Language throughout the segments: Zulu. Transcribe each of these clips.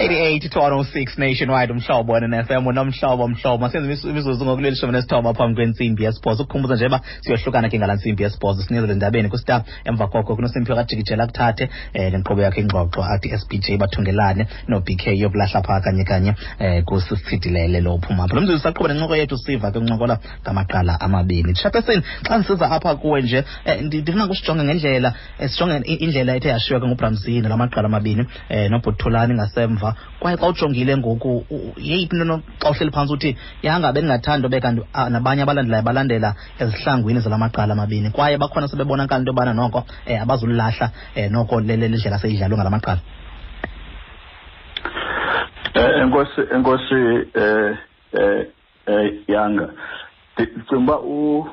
88 to 106 nationwide umhlobo nfm unomhlobo mhlobo masenze imizuzu ngokuleli shumi nesithoba phambi kwentsimbi yesibhozo ukukhumbuza nje uba siyohlukana ke ngala ntsimbi yesibhozo sinizele ndabeni kusita emva koko kunosimphiwe kajikijela kuthathe um nenkqubo yakhe ingxoxo athi sbj bathungelane no-bk yokulahla phaa kanye kanye um kusisithidilele lo uphuma lo mzuzu saqhuba nencoko yethu siva ke kuncokola ngamaqala amabini. Tshapesini xa ndisiza apha kuwe nje um ndifuna kusijonge ngendlela sijonge indlela ethe yashiywa ke ngubramzini la maqala amabini um nobhuthulani ngasemva kwaye xa ujongile ngoku yeyiphi into xa uhleli phantsi uthi yanga bendingathanda ube kanti nabanye abalandelayo balandela ezihlangwini zala maqala amabini. Kwaye bakhona sebebonakala into yobana noko um abazulilahla um noko ndlela seyidlalwe ngala maqala. Eh enkosi enkosi eh eh yanga ndicinga uba u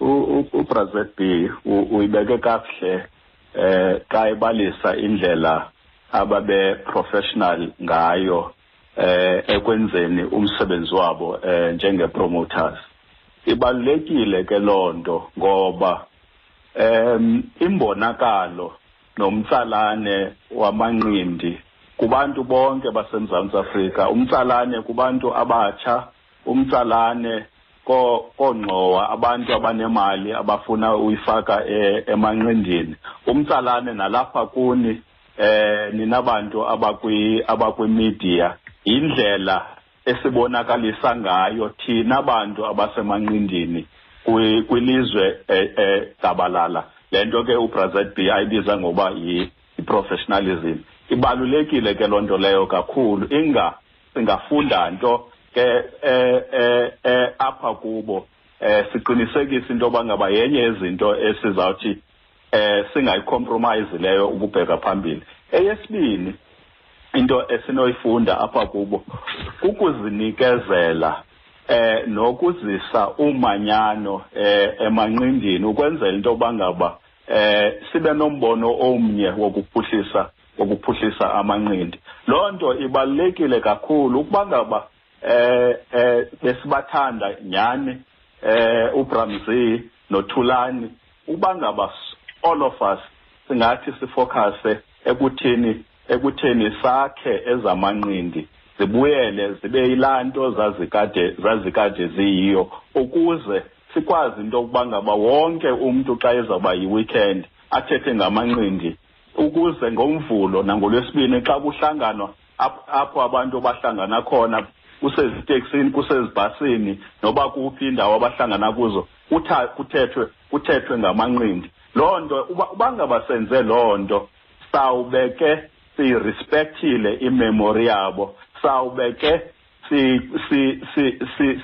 u uBrazil B uyibeke kakuhle eh xa ebalisa indlela ababe professional ngayo eh ekwenzeni umsebenzi wabo eh njenge promoters ibalekile ke lonto ngoba em imbonakalo nomtsalane wamanqindi kubantu bonke baseMzantsi Afrika umtsalane kubantu abatsha umtsalane koongqowa abantu abanemali abafuna uyifaka emanqindini umtsalane nalapha kuni eh ninabantu abakwi abakwimedia. Indlela esibonakalisa ngayo thina abantu abasemanqindini kwilizwe gabalala lento ke uBrazil B ayibiza ngoba yi-professionalism. Ibalulekile ke loo nto leyo kakhulu. Inga singafunda nto ke eh eh eh apha kubo. Eh siqinisekise into yoba ngaba yenye yezinto esizawuthi eh singayicompromise leyo ukubheka phambili. Eyesibini into esinoyifunda apha kubo kukuzinikezela eh nokuzisa umanyano eh emanqindini ukwenzela into yoba ngaba eh sibe nombono omnye wokuphuhlisa wokuphuhlisa amanqindi loo nto ibalulekile kakhulu ukuba ngaba eh eh besibathanda nyani eh uBramzi noThulani uba ngaba all of us singathi sifocuse ekuthini ekutheni sakhe ezamanqindi zibuyele zibe yilanto zazikade zazikade ziyiyo ukuze sikwazi into yokuba ngaba wonke umntu xa ezawuba yi-weekend athethe ngamanqindi ukuze ngomvulo nangolwesibini xa kuhlanganwa apho abantu bahlangana khona kuseziteksini kusezibhasini noba kuphi indawo abahlangana kuzo kuthethwe kuthethwe ngamanqindi. Loo nto uba ngaba senze loo nto sawube siyirespekthile imemori yabo sawube ke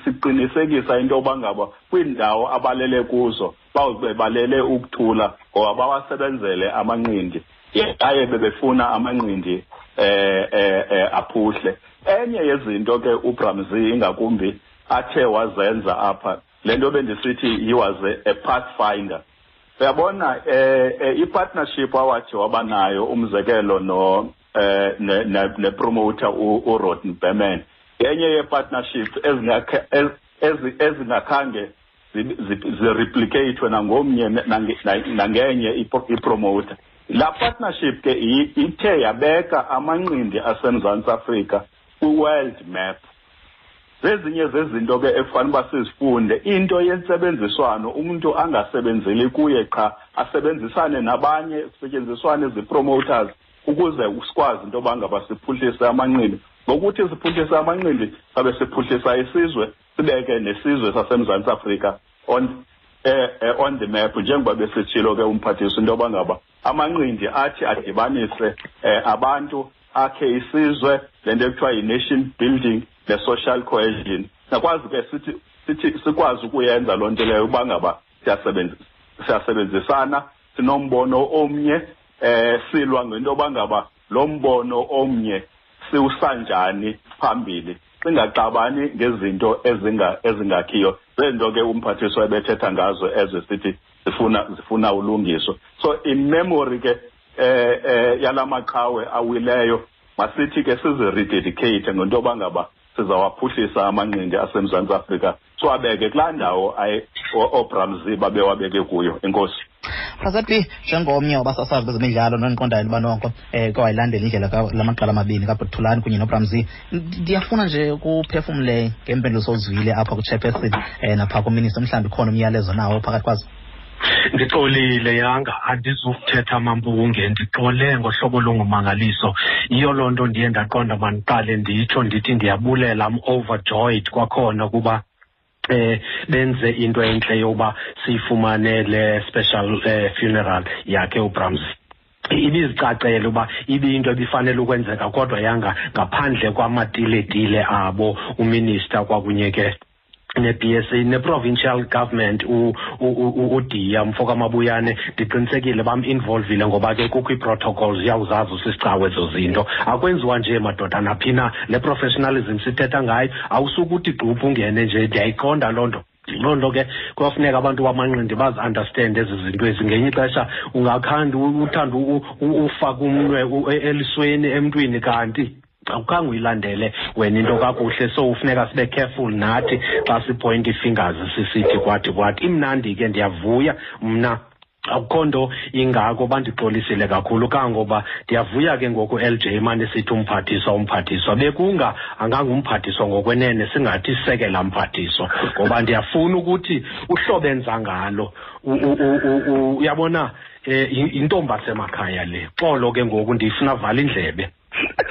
siqinisekisa into yoba ngaba kwiindawo abalele kuzo bawube balele ukuthula ngoba bawasebenzele amanqindi. Yaye bebefuna amanqindi eh eh aphuhle. Enye yezinto ke uBramzi ingakumbi athe wazenza apha lento bendisithi he was a, a pathfinder. Uyabona eh i-partnership awathi wabanayo umzekelo no eh ne promoter uRodney Berman. Yenye ye-partnership ezingakhange zireplicate nangomnye nangenye ipromoter. La partnership ke ithe yabeka amanqindi asemzantsi afrika kwi-world map zezinye zezinto ke ekufanele uba sizifunde into yentsebenziswano umuntu angasebenzeli kuye qha asebenzisane nabanye kusetyenziswane ezi-promoters ukuze sikwazi into yoba ngaba siphuhlise amanqindi. Ngokuthi siphuhlise amanqindi sabe siphuhlisa isizwe sibeke nesizwe sasemzantsi afrika on eh, eh on the map njengoba besitshilo ke umphathiswa into yoba ngaba amanqindi athi adibanise eh, abantu akhe isizwe le nto ekuthiwa yi-nation building ne-social cohesion. Nakwazi ke sithi sithi sikwazi ukuyenza loo nto leyo uba ngaba siyasebenzisana sinombono omnye eh silwa ngento yoba ngaba lo mbono omnye siwusanjani phambili. Singaxabani ngezinto ezinga ezingakhiyo. Zento ke umphathiswa ebethetha ngazo ezesithi zifuna zifuna ulungiso. So in memory ke eh eh yalamaqhawe awileyo masithi ke sizirededicate ngento yoba ngaba sizawaphuhlisa amanqindi asemzantsi afrika. Siwabeke kulaa ndawo obramzi babewabeke kuyo enkosi prasatli njengomnye wabasasazi bezemidlalo nondiqondayo liba noko um kwawayilandela indlela lamaqala amabini kabhuthulani kunye nobramzi ndiyafuna nje kuphefumle ngempendulo sozwile apha kuchairperson um naphaa kuminista mhlawumbi khona umyalezo nawo phakathi kwazo ndixolile yanga. Andizukuthetha mampunge ndixole ngohlobo lungumangaliso yiyo loo nto ndiye ndaqonda mandiqale nditsho ndithi ndiyabulela am overjoyed kwakhona kuba eh benze into entle yokuba siyifumane le special eh, funeral yakhe uBramsey. Ibizicacele uba ibiyinto ebifanele ukwenzeka kodwa yanga ngaphandle kwamatiletile abo uminister kwakunye ke ne-BSA ne-provincial government udiya mfoka mabuyane ndiqinisekile bam-involvile ngoba ke kukho ii-protocols iyawuzazi usisicawe ezo zinto. Akwenziwa nje madoda naphi na le professionalism sithetha ngayo awusukuthi gquphu ungene nje ndiyayiqonda loo nto. Loo nto ke kuyafuneka abantu bamanqindi bazi-understand ezi zinto ezi. Ngenye ixesha ungakhandi uthanda ufaka umnwe elisweni emntwini kanti awukhange uyilandele wena into kakuhle so ufuneka sibe careful nathi xa sipoint ii-fingers sisithi kwathi kwathi imnandi ke ndiyavuya. Mna akukho nto ingako bandixolisile kakhulu kangoba ndiyavuya ke ngoku l j mane sithi umphathiswa umphathiswa. Bekunga angangumphathiswa ngokwenene singathi sekela mphathiswa. Ngoba ndiyafuna ukuthi uhlobo enza ngalo uyabona um yintombi asemakhaya le. Xolo ke ngoku ndiyifuna vala indlebe.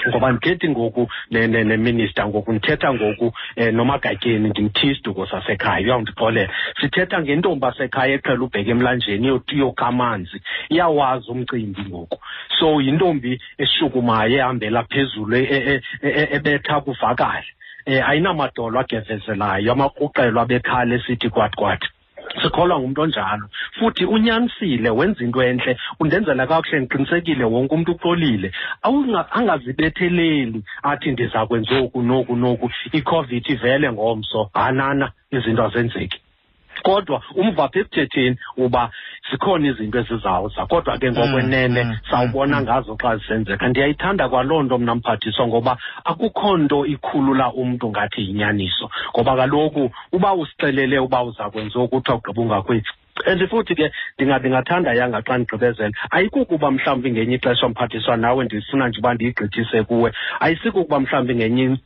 Ngoba ndithethi ngoku neminister ngoku ndithetha ngoku um nomagatyeni ndimthi isiduko sasekhaya uyawundixolela. Sithetha ngentombi asekhaya eqhela ubheka emlanjeni iyokha amanzi. Iyawazi umcimbi ngoku. So yintombi eshukumayo ehambela phezulu ebetha kuvakale. Um ayinamadolo agevezelayo amakruqelo abekhala esithi kwathi kwathi sikholwa ngumntu onjalo. Futhi unyanisile wenza into entle undenzela kakuhle ndiqinisekile wonke umntu uxolile. Angazibetheleli athi ndiza kwenza oku noku noku icovid ivele ngomso. Hanana izinto azenzeki. Kodwa umva pha ekuthetheni uba zikhona izinto ezizawuza kodwa ke ngokwenene mm, sawubona mm, ngazo xa zisenzeka ndiyayithanda kwaloo nto mna mphathiswa ngoba akukho nto ikhulula umntu ngathi yinyaniso. Ngoba kaloku uba usixelele uba uza kwenza okuthiwa ugqiba ungakwethu. And futhi ke ndingathanda yanga xa ndigqibezela ayikukuba mhlawumbi ngenye ixesha mphathiswa nawe ndifuna nje uba ndiyigqithise kuwe. Ayisikukuba mhlawumbi ngenye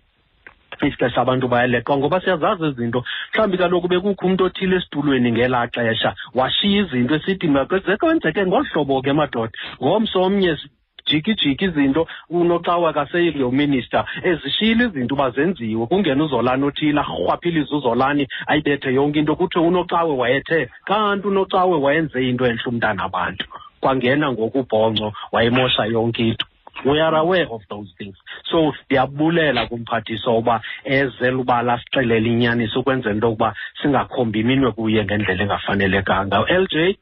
ixesha abantu bayaleqa ngoba siyazazi izinto. Mhlawumbi kaloku bekukho umntu othile esitulweni ngelaa xesha. Washiya izinto esithi kwenzeke ngolu hlobo ke madoda. Ngomso omnye jikijiki izinto unocawa kaseyiyo ezishiyile izinto uba zenziwe. Kungena uzolani othile arhwaphilize uzolani ayibethe yonke into. Kuthiwe unocawe wayethe kanti unocawe wayenze into entle umntana abantu kwangena ngokubhonco wayemosha yonke into we are aware of those things. So ndiyabulela kumphathiswa uba ezela uba lasixelela inyaniso ukwenzela into yokuba singakhombi iminwe kuye ngendlela engafanelekanga. U-l j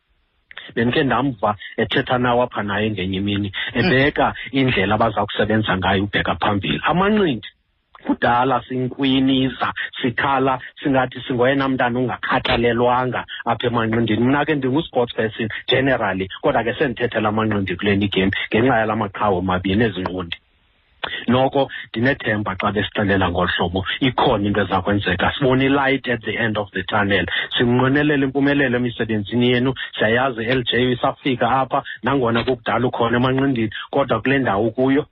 bendike ndamva ethetha nawo apha naye ngenye imini ebeka indlela abaza kusebenza ngayo ubheka phambili. Amanqindi kudala sinkwiniza sikhala singathi singoyena mntana ungakhathalelwanga apha emanqindini. Mna ke ndingu-sports person generally kodwa ke sendithethela amanqindi kule game ngenxa yala maqhawe mabini ezinqundi noko ndinethemba xa besixelela ngolu hlobo ikhona into eza kwenzeka. Sibone ilight at the end of the tunnel. Simnqwenelela impumelelo emisebenzini yenu. Siyayazi i-l j isafika apha nangona kukudala ukhona emanqindini kodwa kule ndawo kuyo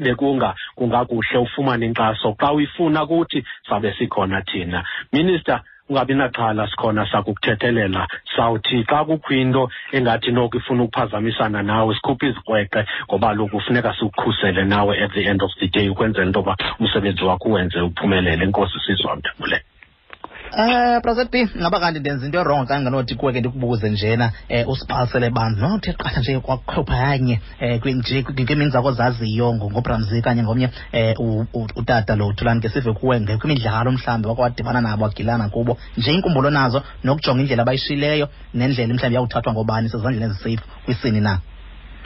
bekunga kungakuhle ufumane inkxaso. Xa uyifuna kuthi sabe sikhona thina. Minister ungabi naxhala sikhona sakukuthethelela. Sawuthi xa kukho into engathi noko ifuna ukuphazamisana nawe sikhuphe izikrweqe ngoba loku kufuneka sikukhusele nawe at the end of the day ukwenzela into yoba umsebenzi wakho uwenze uphumelele. Enkosi sizwamdabule Eh President B ngaba kanti ndenza into wrong xa nganothi kuwe ke ndikubuze njena eh usiphalsele bantu. Nothi qatha nje kwakhopha yanye eh kwinje kwimini zakho zaziyo ngobramzi kanye ngomnye eh utata lo uthulani ke sive kuwe ngekwimidlalo mhlambi wakwadibana nabo agilana kubo. Nje inkumbulo nazo nokujonga indlela abayishileyo nendlela mhlambe yawuthathwa ngobani sezandleni ezisafe kwisini na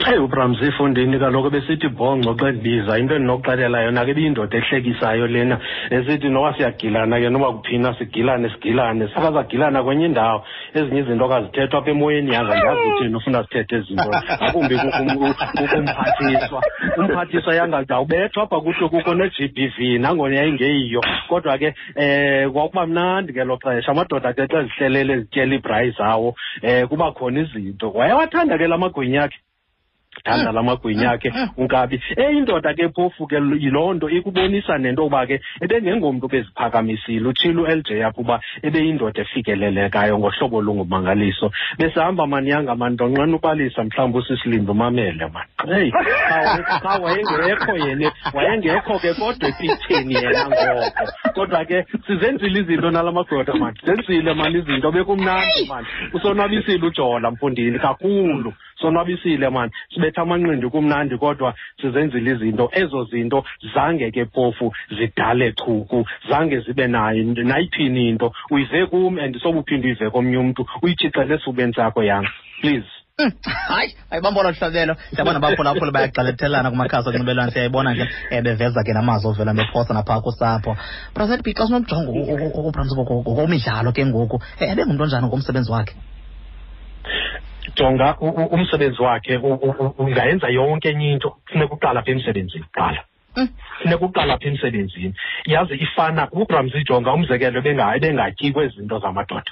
eyi ubramsi ifundini kaloku besithi bhongco xa ndibiza into endinokuxelela yona ke ibiyindoda ehlekisayo lena. Esithi noba siyagilana ke noba kuphina sigilane sigilane. Sakazagilana kwenye indawo. Ezinye izinto kazithethwa apha emoyeni yaza ndiyazi uthini ufuna sithethe ezinto. Akumbi kukumphathiswa umphathiswa yangazawubethwa apha kuhle kukho ne-g b v nangona yayingeyiyo. Kodwa ke um kwakuba mnandi ngelo xesha. Amadoda ke xa zihlelele zityela iibhrayi zawo um kuba khona izinto. Wayewathanda ke la magwinya akhe thanda la magwinya akhe unkabi eyindoda ke phofu ke yiloo nto ikubonisa nento yokuba ke ebengengomntu beziphakamisile utshilo u-LJ apho uba ebeyindoda efikelelekayo ngohlobo olungumangaliso. Besihamba maniyanga mandonqena ubalisa mhlawumbi usisilinda umamele mani. Heyi qha wayengekho yena wayengekho ke kodwa epitheni yena ngoko. Kodwa ke sizenzile izinto nala madoda mani? Zenzile mani izinto? Bekumnandi mani? Usonwabisile ujola mfundini kakhulu. Sonwabisile mani sibetha amanqindi kumnandi kodwa sizenzile izinto ezo zinto zange ke phofu zidale chuku zange zibe nayo nayiphini into uyive kum and sobuphinde uyive komnye umntu uyitshixele esubeni sakho yanga please hayi ayibambolo hlabelo siyabona baphulaphula bayagxalethelana kumakhasi onxibelelwano siyayibona ke um beveza ke namazwi ovela bephosa naphaa kusapho braset b xa sinomjongo ubrams ngokomidlalo ke ngoku ebengumntu onjani ngomsebenzi wakhe jonga umsebenzi wakhe ungayenza yonke enye into funeka uqala apha emsebenzini kuqala. Funeka uqala apha emsebenzini. Yazi ifana ubramsi jonga umzekelo ebengatyi kwezi zinto zamadoda.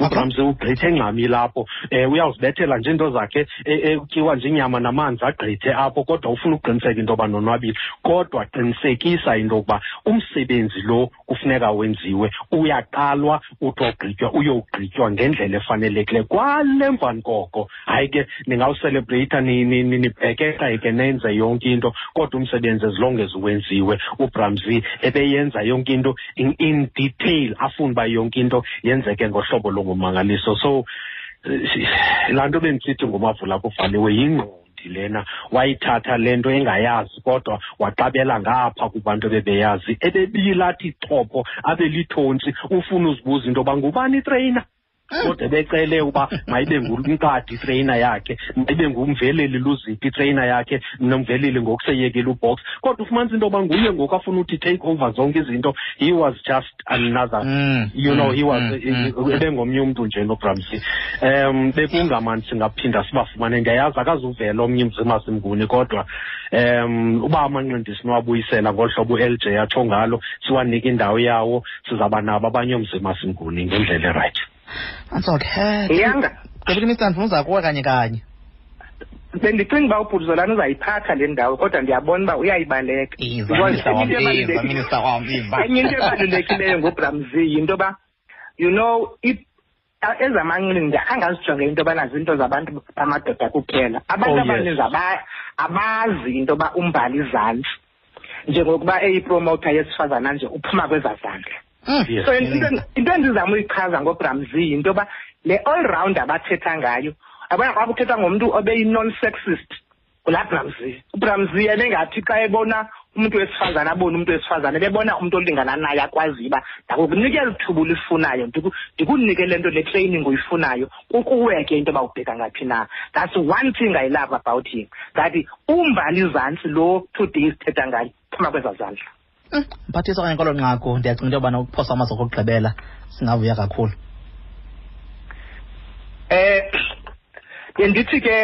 Ubramsi ugqithe engxami lapho um uyawuzibethela nje into zakhe ekutyiwa nje inyama namanzi agqithe apho kodwa ufuna ukuqiniseka into yoba nonwabile. Kodwa qinisekisa into yokuba umsebenzi lo kufuneka wenziwe uyaqalwa uthi ogqitywa uyowugqitywa ngendlela efanelekileyo. Kwale mvani koko hayi ke ningawuselebreyitha nibhekeka ke nenze yonke into kodwa umsebenzi ezilongeza wenziwe. Ubramsi ebeyenza yonke into in detail afune uba yonke into yenzeke ngohlobo ngumangaliso so laa nto bendisithi ngumavula kuvaliwe yingqondi lena. Wayithatha le nto engayazi kodwa waqabela ngapha kubantu ebebeyazi. Ebebilathi chopho abe lithontsi ufuna uzibuza into yoba ngubani itreyina kodwa becele uba mayibe ngumkadi itreyina yakhe mayibe ngumveleli luziphi itreyina yakhe nomveleli ngokuseyekela ubox. Kodwa ufumanisa into yoba nguye ngoku afuna uthi take over zonke izinto. He was just another Mm, you know he mm, was mm, mm. ebengomnye umntu nje nobramsi um bekungamani singaphinda sibafumane. Ndiyayazi akazuvela omnye umzima simnguni kodwa um uba amanqindi sinowabuyisela ngolu hlobo u-LJ atsho ngalo siwanike indawo yawo sizawuba nabo abanye umzima simnguni ngendlela erayithi antsoke Yanga. gqibile imistandi funa uza kuwe kanye kanye bendicinga uba ubhuduzolana uzayiphatha le ndawo kodwa ndiyabona uba uyayibaleka iza Because minista wam enye into iza ebalulekile- minista wam iza enye into ebalulekileyo ngobramzi yinto yoba you know i- a- ezamanqindi angazijonge into yobana zinto zabantu bamadoda kuphela abantu Oh, yes. abaninzi aba- abazi into yoba umbali izantsi njengokuba eyipromota yesifazana nje uphuma kwezaa zandla Yes. So into into endizama uyichaza ngobramzi yinto yoba le all round abathetha ngayo abona xa kuthethwa ngomntu obeyi-non sexist ngulaa bramzi ubramzi yena engathi xa ebona umntu wesifazane abone umntu wesifazane bebona umntu olingana naye akwaziyo uba ndakukunika eli thuba ulifunayo ndiku- ndikunike le nto le training uyifunayo kukuwe ke into yoba ubheka ngaphi na. That's one thing i love about him that umbali zantsi lo today sithetha ngayo phuma kwezaa zandla. Mm, mphathiswa kanye kwelo nqaku ndiyacinga into yobana ukuphosa amazwi okugqibela singavuya kakhulu. Eh bendithi ke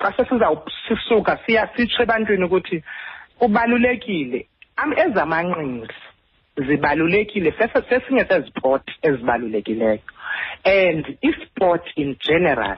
xa sesizawusisuka siya sitsho ebantwini ukuthi kubalulekile am ezamanqindi zibalulekile sese- sesinye seziport ezibalulekileyo. And isport in general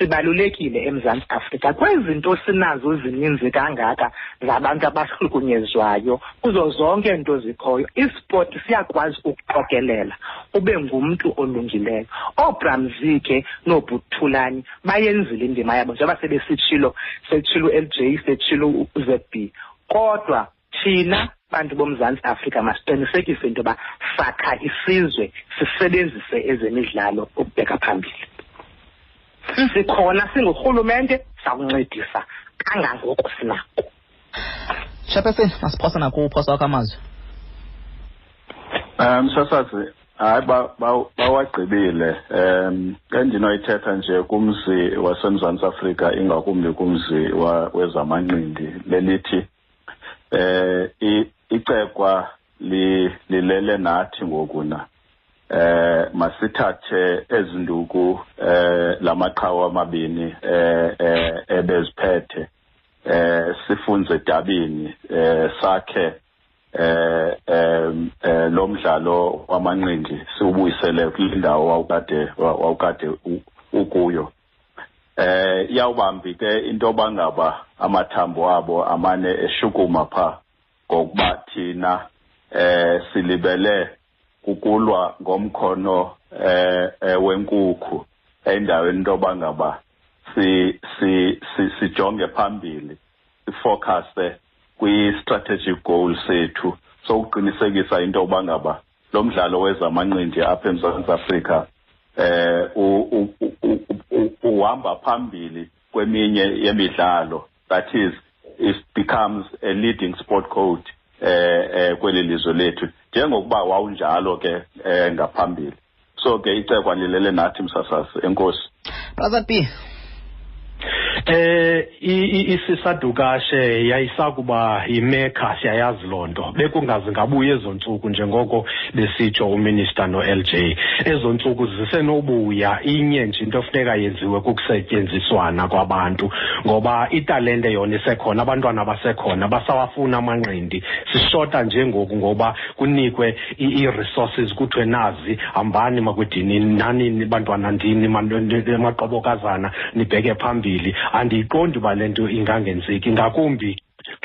sibalulekile emzantsi afrika. Kwezinto sinazo zininzi kangaka zabantu abahlukunyezwayo. Kuzo zonke into zikhoyo isport siyakwazi ukuqokelela ube ngumntu olungileyo. Oobramzi ke noobhuthulani bayenzile indima yabo njengoba sebesitshilo setshilo u-LJ setshilo u-ZB kodwa thina bantu bomzantsi afrika masiqinisekise into yoba sakha isizwe sisebenzise ezemidlalo ukubheka phambili sikhona singurhulumente sawuncedisa. Kangangoko sinako. Shapesini masiphosa nakuphosa uphosa wakho amazwi. Um msasazi hayi ba- ba- bawagqibile. Um endinoyithetha nje kumzi wasemzantsi afrika ingakumbi kumzi wezamanqindi lelithi um i- icekwa li- lilele nathi ngokuna eh masithathe ezinduku eh lamaqhawe amabini eh eh ebeziphethe eh sifunze dabini eh sakhe eh eh, lo mdlalo wamanqindi siubuyisele kulindawo wawukade wawukade ukuyo. Eh iyawubambi ke into bangaba amathambo abo amane eshukuma pha ngokuba thina eh silibele kukulwa ngomkhono eh eh, wenkukhu endaweni into bangaba si si si- sijonge phambili sifocusse kwi-strategic goal sethu sokuqinisekisa into yokuba ngaba lo mdlalo wezamanqindi apha emzantsi afrika eh u- u- u- u- u- uhamba phambili kweminye yemidlalo that is it becomes a leading sport code eh eh kweli lizwe lethu njengokuba wawunjalo ke eh ngaphambili. So ke icekwa lilele nathi msasasi enkosi. Brother b eh i- i- isisadukashe yayisakuba yimekha siyayazi loo nto. Bekungaze ngabuya ezo ntsuku njengoko besitsho uminister no-lj ezo ntsuku zisenobuya. Inye nje into efuneka yenziwe kukusetyenziswana kwabantu ngoba italente yona isekhona abantwana basekhona basawafuna amanqindi. Sishota nje ngoku ngoba kunikwe i- ii-resources kuthiwe nazi hambani makwidinini nanini bantwana ndini man- amaqobokazana nibheke phambili. Andiyiqondi uba le nto ingangenzeki ngakumbi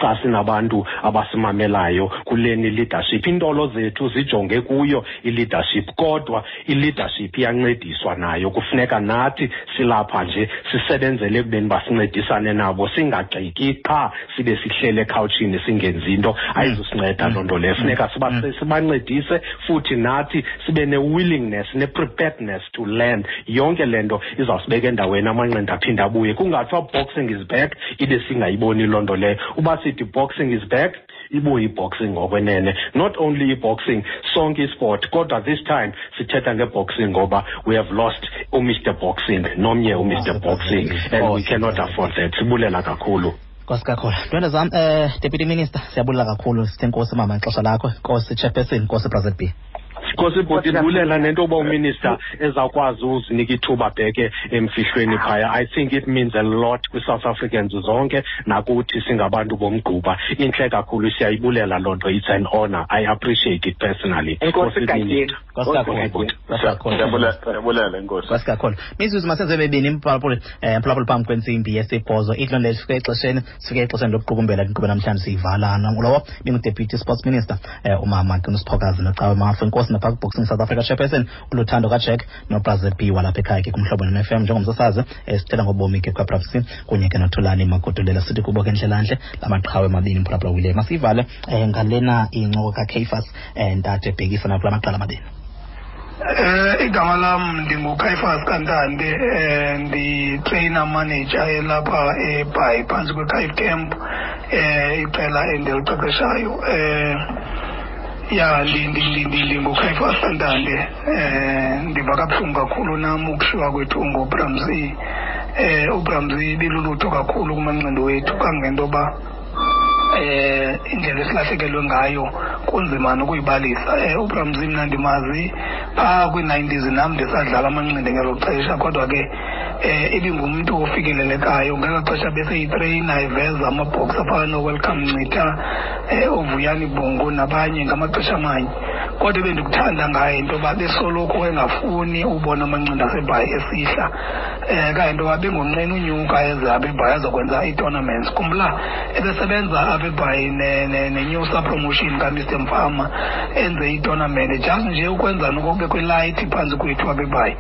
xa sinabantu abasimamelayo. Kuleni leadership iintolo zethu zijonge kuyo i-leadership kodwa i-leadership iyancediswa nayo. Kufuneka nathi silapha nje sisebenzele ekubeni basincedisane nabo singagxiki qha sibe sihlele ekhawutshini singenzi into. Ayizusinceda loo nto leyo. Funeka siba- sibancedise futhi nathi sibe ne-willingness ne-preparedness to learn. Yonke le nto izawusibeka endaweni amanqindi aphinde abuye. Kungathiwa boxing is back ibe singayiboni loo nto leyo. Uba sithi boxing is back ibuye i-boxing ngokwenene. Not only i-boxing sonke isport kodwa this time sithetha ngeboxing ngoba we have lost umr boxing nomnye umr boxing and we cannot afford that. Sibulela kakhulu. Nkosi kakhulu. Ntwenda zam um deputy minister siyabulela kakhulu. Sithe nkosi mama ixesha lakho. Nkosi chairperson nkosi president b Nkosi bhuti ndibulela nento yoba uminister ezawukwazi uzinika ithuba bheke emfihlweni phaya. I think it means a lot kwi-south africans zonke nakuthi singabantu bomgquba. Intle kakhulu siyayibulela loo nto. It's an honor. I appreciate it personally. Nkosi kakhulu mizuzu masenze bebini mphulaphuli um mphulaphuli phambi kwentsimbi yesibhozo. Idlo nto sifike exesheni sifike exesheni lokuqukumbela inkqubo namhlanje siyivalana. Lowo bingudeputy sports minister um umama unosiphokazi nocawe mafu inkosi napark boxing south africa chairperson uluthando kajack nobrazil b walapha ekhaya ke kumhlobo n f m njengomsasazi esithela sithela ngobomi ke kwaprafsi kunye ke nothulani magodolela sithi kubo ke ndlelantle lamaqhawe mabini mphulaphula wile masiyivale um ngalena incoko kacaifas um ntate ebhekisa nakula maqala amabini Eh igama lam ndinguKaifas Kantande eh ndi-trainer manager elapha eBhayi phantsi kwe-Kite Camp eh iqela endiliqeqeshayo eh ya ndi- ndi- ndi- ndi- ndinguKaifas Kantande eh ndiva kabuhlungu kakhulu nam ukushiywa kwethu ngubramzi eh ubramzi bilulutho kakhulu kumanqindi wethu kangento yoba eh indlela esilahlekelwe ngayo kunzima nokuyibalisa. Eh uBramzi mna ndimazi phaa kwi-90s nam ndisadlala amanqindi ngelo xesha kodwa ke eh ibingumntu ofikelelekayo ngelo xesha beseyitreyina iveza amabhox afana nowelcome ncitha um ovuyani bongo nabanye ngamaxesha amanye kodwa bendikuthanda ngaye into yoba besoloko engafuni ubona amancindi asebhayi esihla eh into yoba bengonqeni unyuka ezabebhayi ebhayi azokwenza ii-tournaments. Kumla ebesebenza apha ebhayi ne- ne- promotion kamr mfama enze itournament just nje ukwenza nokokube kwelayithi phantsi kwethu apha ebhayi.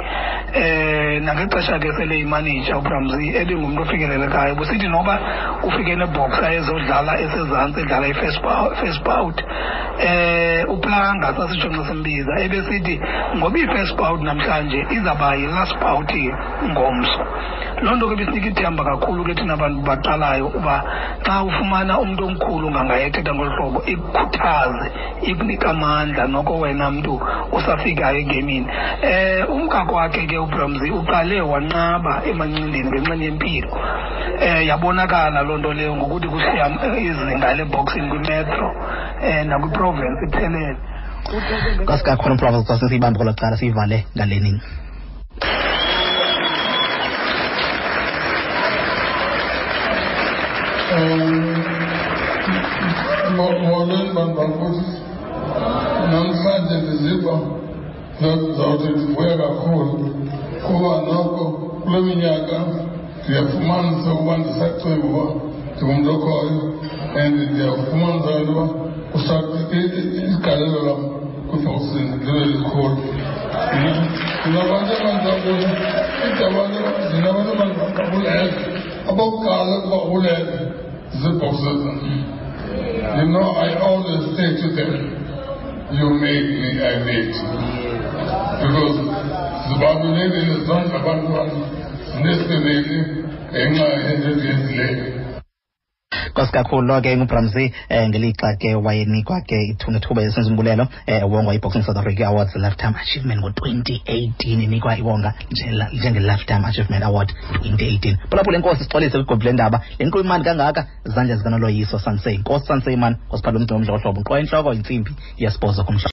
Eh nangexesha ke sele imanija ubramzi ebengumntu ofikelelekayo busithi noba ufike nebhoxa ezodlala esezantsi edlala i-first bout eh uplanga sasitsho xa simbiza ebesithi ngoba i-first bout namhlanje izawuba yi-last bout ngomso. Loo nto ke besinika ithemba kakhulu ke thina bantu baqalayo uba xa ufumana umntu omkhulu ngangaye ethetha ngolu hlobo ikukhuthaze ikunika amandla noko wena mntu usafikayo egemini um umkakho wakhe ke ubramsey uqale wanqaba emancindini ngenxeni yempilo. Um yabonakala loo nto leyo ngokuthi kusiya izinga leboxing kwimetro um nakwiprovince iphelele kwasikakhona umprovince xa sisiyibambe kwelo cala siyivale ngale nini molweni bantu bakuthi namhlanje ndiziva zawuthi ndivuya kakhulu kuba noko kule minyaka ndiyafumanisa ukuba ndisacinga uba ndingumntu okhoyo and ndiyafumanisa into yoba lam ndinabantu idabantu ndinabantu You know, I always say to them, you made me, I made you. Because the Babylonian is not about one, ngenxa yentetho yesileyo endiyenzileyo lo ke ngubramzi um ngelixa ke wayenikwa ke ithuba esenzumbulelo um wongwa i-boxing south africa awards lifetime achievement ngo-2018 inikwa iwonga njenge-lifetime achievement award 2018 phulaphula enkosi sixolise kwigombi lendaba le nkqubo imandi kangaka? Zandla zikanoloyiso sansey nkosi sansey mani ngosiphala umntu omdla ohlobo nkqo intloko yintsimbi yesibhozo kumhla